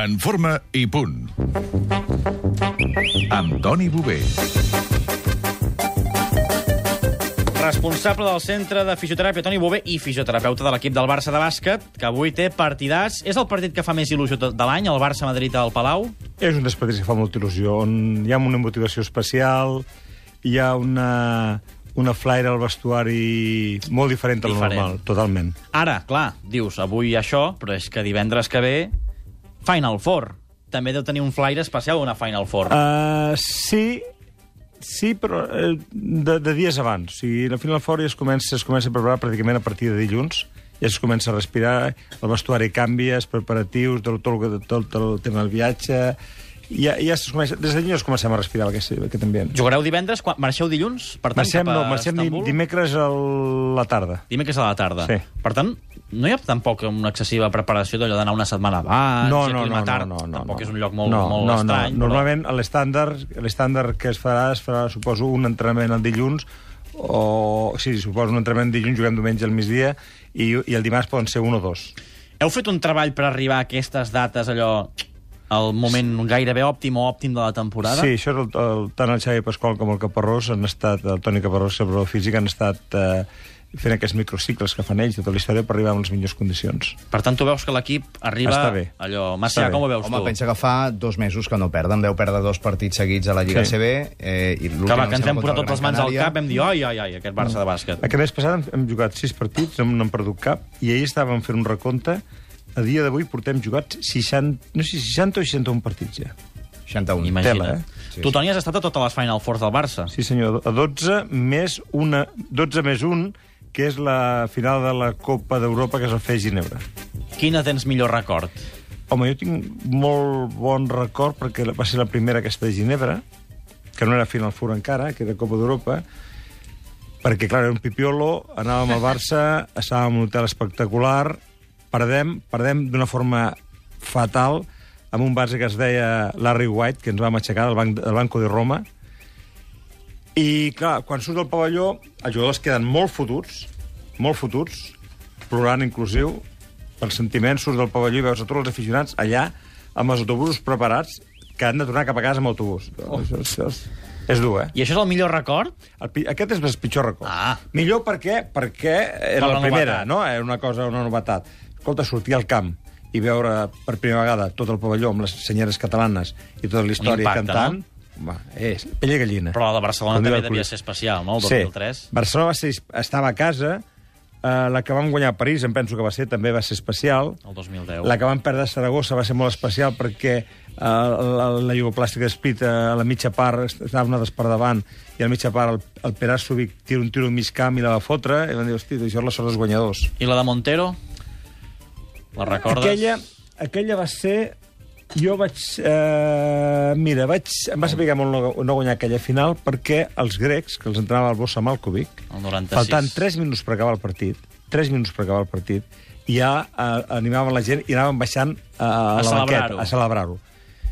En forma i punt. Amb Toni Bové. Responsable del Centre de Fisioteràpia Toni Bové i fisioterapeuta de l'equip del Barça de bàsquet, que avui té partidàs. És el partit que fa més il·lusió tot de l'any, el Barça-Madrid al Palau? És un dels partits que fa molta il·lusió, on hi ha una motivació especial, hi ha una, una flaire al vestuari molt diferent del Diferent. normal, totalment. Ara, clar, dius, avui això, però és que divendres que ve, Final Four. També deu tenir un flaire especial una Final Four. Uh, sí, sí, però eh, de, de dies abans. O sigui, la Final Four ja es comença, es comença a preparar pràcticament a partir de dilluns, ja es comença a respirar, el vestuari canvia, els preparatius, tot, tot, tot, el tema del viatge... Ja, ja es comença, des de dilluns comencem a respirar aquest, aquest ambient. Jugareu divendres? Quan... Marxeu dilluns? Per tant, Marxem, cap a no, marxem Estambul? dimecres a la tarda. Dimecres a la tarda. Sí. Per tant, no hi ha tampoc una excessiva preparació d'allò d'anar una setmana abans No, no, no, no, aclimatar-te. no, no, Tampoc no. és un lloc molt, no, molt no, estrany. No. Normalment l'estàndard l'estàndard que es farà es farà, suposo, un entrenament el dilluns o... Sí, suposo, un entrenament dilluns, juguem diumenge al migdia i, i el dimarts poden ser un o dos. Però... Heu fet un treball per arribar a aquestes dates, allò, al moment gairebé òptim o òptim de la temporada? Sí, això és el, el, tant el Xavi Pasqual com el Caparrós han estat, el Toni Caparrós, el físic, han estat eh, fent aquests microcicles que fan ells, tota la història, per arribar a les millors condicions. Per tant, tu veus que l'equip arriba... Està bé. Allò, Està Macià, bé. com ho veus Home, tu? pensa que fa dos mesos que no perden. Deu perdre dos partits seguits a la Lliga Sí. CB. Eh, i l'últim Que, va, que ens hem posat el totes les mans al Canària. cap, hem dit, ai, ai, ai, aquest Barça de bàsquet. Aquest mes passat hem, hem jugat sis partits, no n'hem perdut cap, i ahir estàvem fent un recompte. A dia d'avui portem jugats 60, no sé, 60 o 61 partits ja. 61. Imagina't. Tela, eh? Sí, tu, Toni, has estat a totes les Final Fours del Barça. Sí, senyor, a 12 més una, 12 més un, que és la final de la Copa d'Europa que es va fer a Ginebra. Quina tens millor record? Home, jo tinc molt bon record perquè va ser la primera aquesta de Ginebra, que no era Final Four encara, que era Copa d'Europa, perquè, clar, era un pipiolo, anàvem al Barça, estàvem en un hotel espectacular, perdem, perdem d'una forma fatal, amb un base que es deia Larry White, que ens vam aixecar del, banc, del Banco de Roma, i, clar, quan surt del pavelló, els jugadors queden molt fotuts, molt fotuts, plorant inclusiu, pel sentiment, surts del pavelló i veus a tots els aficionats allà, amb els autobusos preparats, que han de tornar cap a casa amb autobús. Oh. Això, això és, és dur, eh? I això és el millor record? El, aquest és el pitjor record. Ah. Millor perquè, perquè era Per la la, primera, novetat. no? Era una cosa, una novetat. Escolta, sortir al camp i veure per primera vegada tot el pavelló amb les senyeres catalanes i tota la història impacte, cantant, no? és pell de gallina. Però la de Barcelona també devia ser especial, no? El 2003. Sí. Barcelona va ser, estava a casa, eh, la que vam guanyar a París, em penso que va ser, també va ser especial. El 2010. La que vam perdre a Saragossa va ser molt especial perquè eh, la, la jugoplàstica d'Esplit eh, a la mitja part estava nosaltres per davant i a la mitja part el, el Perasovic tira un tiro al mig camp i la va fotre i van dir, hosti, això és la sort dels guanyadors. I la de Montero? La recordes? Aquella, aquella va ser... Jo vaig... Eh, mira, vaig, em va saber molt no, no guanyar aquella final perquè els grecs, que els entrenava el Bossa Malkovic, El 96. faltant 3 minuts per acabar el partit, 3 minuts per acabar el partit, ja eh, animaven la gent i anaven baixant eh, a, A la banqueta, a celebrar-ho.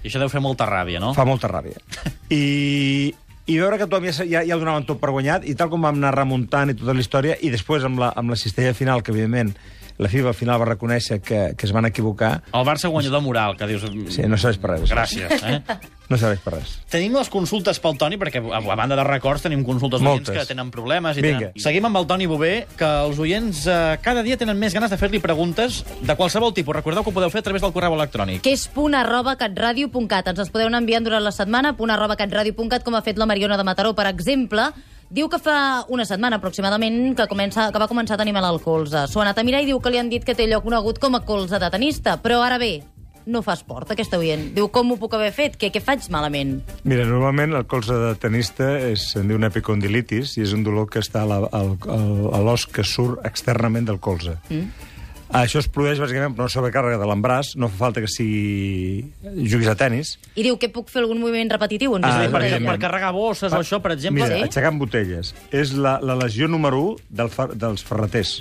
I això deu fer molta ràbia, no? Fa molta ràbia. I, i veure que tothom ja, ja, ja ho donaven tot per guanyat, i tal com vam anar remuntant i tota la història, i després amb la, amb la cistella final, que evidentment la FIBA al final va reconèixer que, que es van equivocar, El Barça guanyador moral, que dius... sí, no serveix per res. Gràcies, eh? No serveix per res. Tenim les consultes pel Toni, perquè a a banda de records tenim consultes Moltes. oients que tenen problemes. I Vinga. tenen... Seguim amb el Toni Bové, que els oients eh, cada dia tenen més ganes de fer-li preguntes de qualsevol tipus. Recordeu que ho podeu fer a través del correu electrònic. que és punt arroba catradio.cat. Ens els podeu anar enviant durant la setmana, punt arroba catradio.cat, com ha fet la Mariona de Mataró, per exemple. Diu que fa una setmana aproximadament que, comença, que va començar a tenir mal al colze. S'ho ha anat a mirar i diu que li han dit que té lloc conegut com a colze de tenista. Però ara bé, no fa esport, aquesta oient. Diu, com ho puc haver fet? Què, què faig malament? Mira, normalment el colze de tenista és, se'n diu una epicondilitis i és un dolor que està a l'os que surt externament del colze. Mm. Això es produeix bàsicament per una sobrecàrrega de l'embràs, no fa falta que sigui... juguis a tennis. I diu que puc fer algun moviment repetitiu? Ah, dir, per, per carregar bosses o això, per exemple... Mira, sí? aixecant botelles. És la, la lesió número 1 del fer, dels ferreters.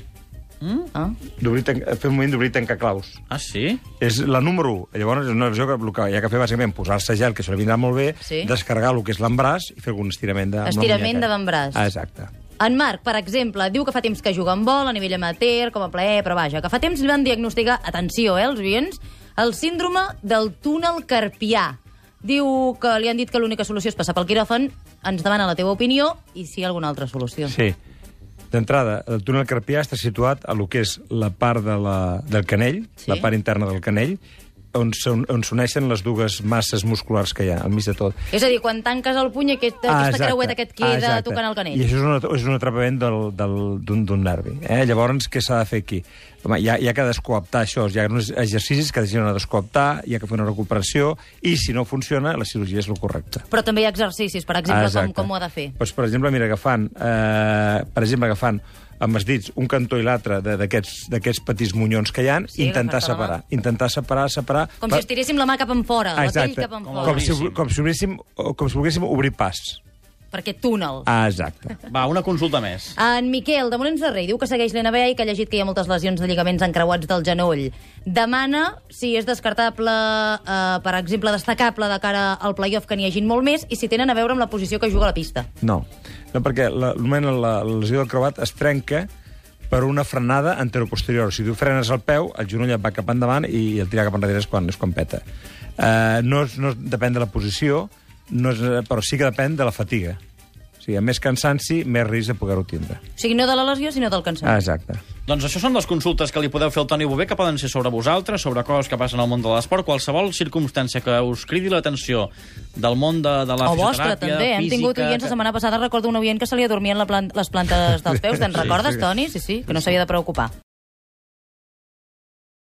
Ah. D'obrir, tan- fer un moment d'obrir tancar claus. Ah, sí? És la número 1. Llavors és una lesió que el que hi ha que fer bàsicament posar-se gel, que això li vindrà molt bé, Sí. descarregar el que és l'embràs i fer algun estirament de... Estirament muñeca. d'avantbraç. Ah, exacte. En Marc, per exemple, diu que fa temps que juga amb vol a nivell amateur, com a plaer, però vaja, que fa temps li van diagnosticar, atenció, eh, els oients, El síndrome del túnel carpià. Diu que li han dit que l'única solució és passar pel quiròfan. Ens demana la teva opinió i si hi ha alguna altra solució. Sí. D'entrada, el túnel carpià està situat a lo que és la part de la, del canell, Sí. la part interna del canell, on on s'uneixen les dues masses musculars que hi ha, al mig de tot. És a dir, quan tanques el puny, aquest, aquesta exacte. creueta que et queda exacte. tocant el canell. I això és un, és un atrapament del- del- d'un nervi. Eh? Llavors, què s'ha de fer aquí? Home, hi ha, hi ha que descoaptar això, hi ha uns exercicis que deixen de descoaptar, hi ha que fer una recuperació, i si no funciona, la cirurgia és el correcte. Però també hi ha exercicis, per exemple, com, com ho ha de fer. Doncs, per exemple, mira, agafant, eh, per exemple, agafant amb els dits un cantó i l'altre de- d'aquests d'aquests petits monyons que hi ha, Sí, intentar separar. Intentar separar, separar... Com per- si estiréssim la mà cap en fora, la pell cap en Com si, com, si com si volguéssim obrir pas. Per aquest túnel. Ah, exacte. Va, una consulta més. En Miquel, de Molins de Rei, diu que segueix l'NBA i que ha llegit que hi ha moltes lesions de lligaments encreuats del genoll. Demana si és descartable, eh, per exemple, destacable de cara al playoff que n'hi hagin molt més i si tenen a veure amb la posició que juga a la pista. No, no perquè la, la, la lesió del creuat es trenca per una frenada anteroposterior. Si tu frenes el peu, el genoll et va cap endavant i el tirar cap enrere és quan, és quan peta. Uh, no, no depèn de la posició, no és, però sí que depèn de la fatiga. Sigui, a més cansanci, més risc de poder-ho tindre. O sigui, no de la lesió, sinó del cansament. Ah, exacte. Doncs això són les consultes que li podeu fer al Toni Bové, que poden ser sobre vosaltres, sobre coses que passen al món de l'esport, qualsevol circumstància que us cridi l'atenció del món de, de la O vostre, fisioteràpia, també. Hem física... tingut oients la setmana passada, recordo un oient que se li adormien la plan les plantes dels peus. Te'n Sí, recordes, sí. Toni? Sí, sí, que no s'havia de preocupar.